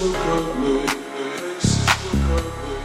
look at. Faces look at.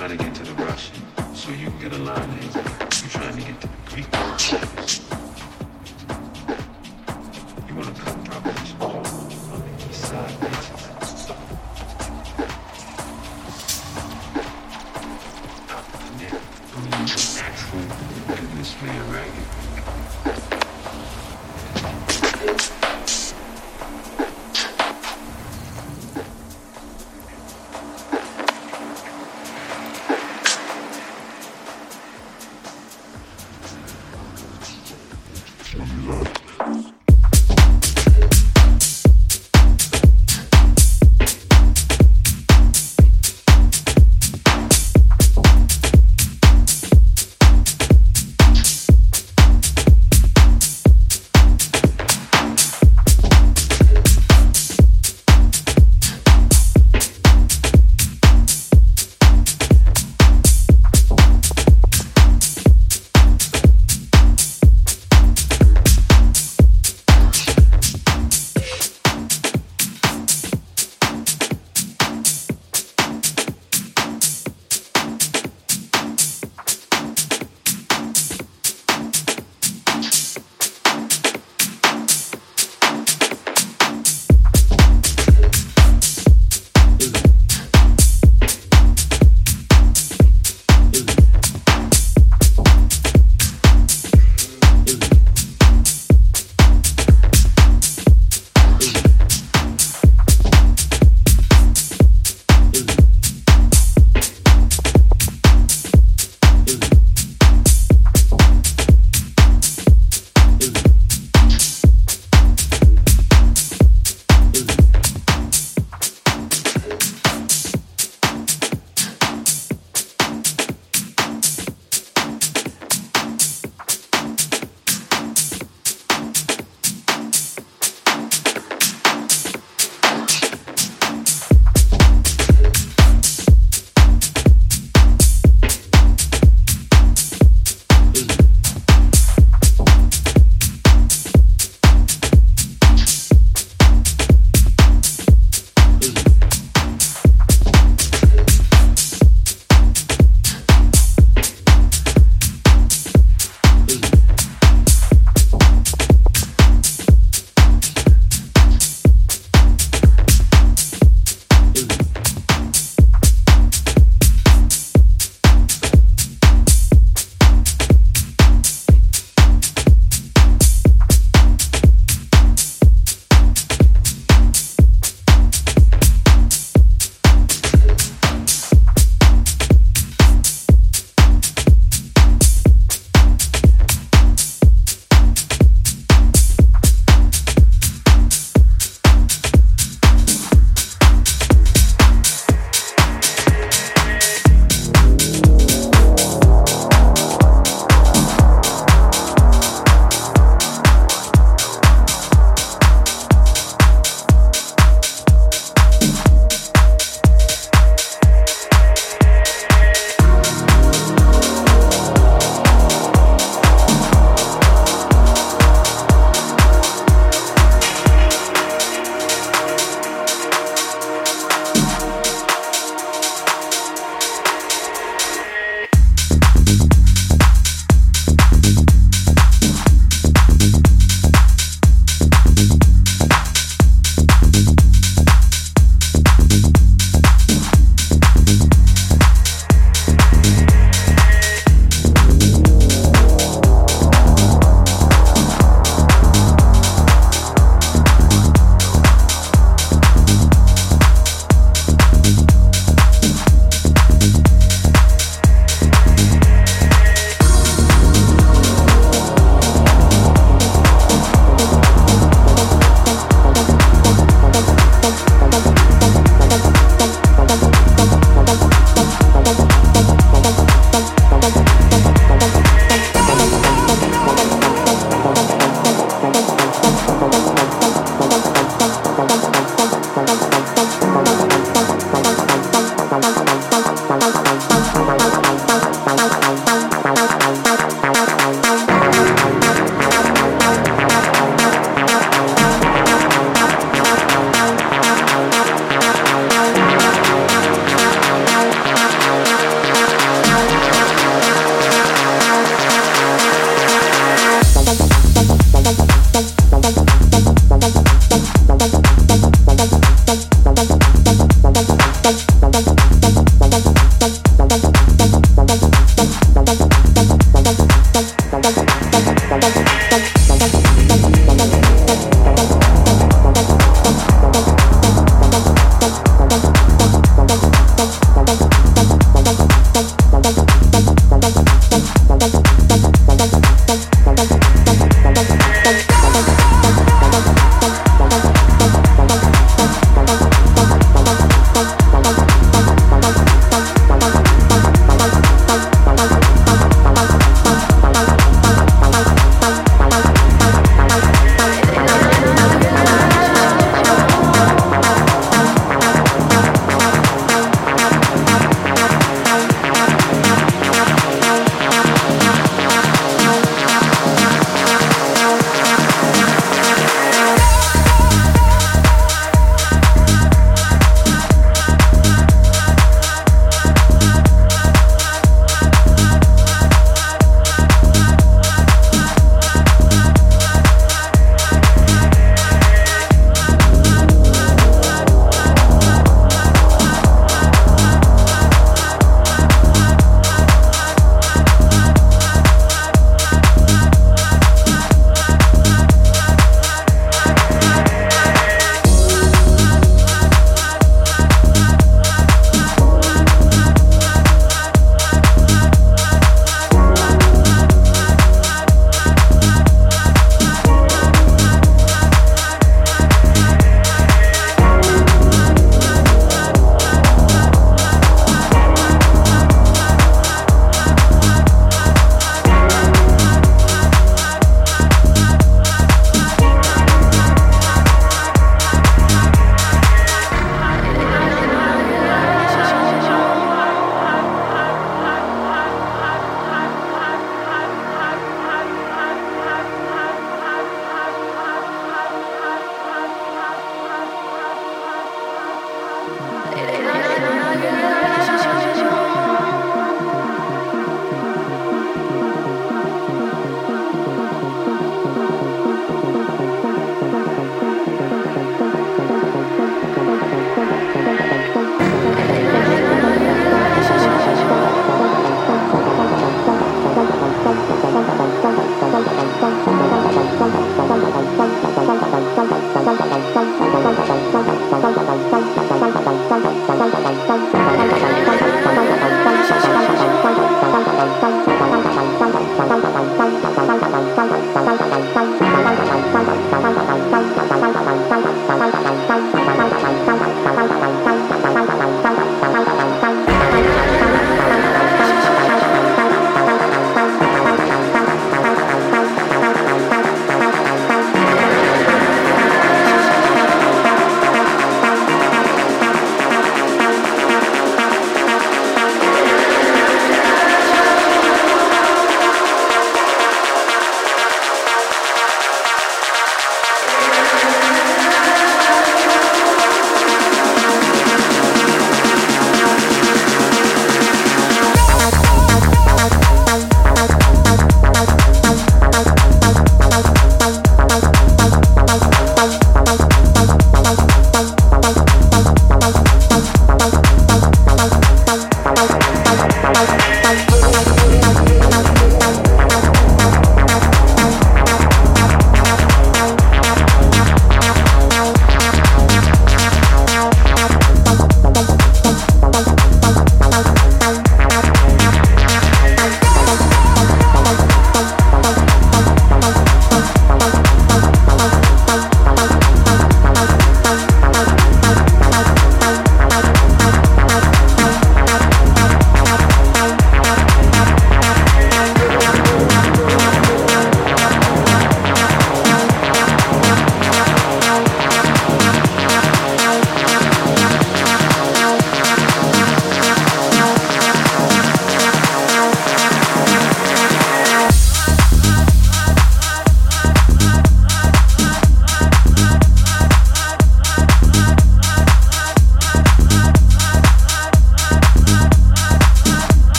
Trying to get to the Russian so you can get a line in. You're trying to get to the Greek.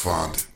fond.